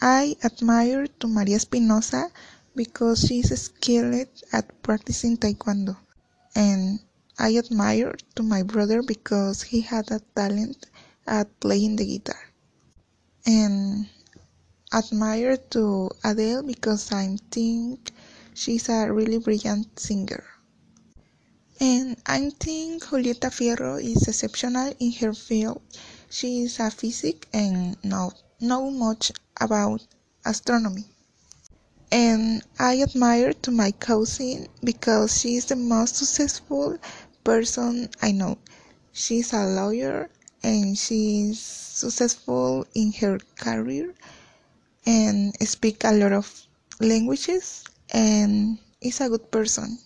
I admire to Maria Espinosa because she's skilled at practicing taekwondo. And I admire to my brother because he had a talent at playing the guitar. And admire to Adele because I think she's a really brilliant singer. And I think Julieta Fierro is exceptional in her field. She is a physician and know, know much about astronomy. And I admire to my cousin because she is the most successful person I know. She is a lawyer and she is successful in her career and speak a lot of languages and is a good person.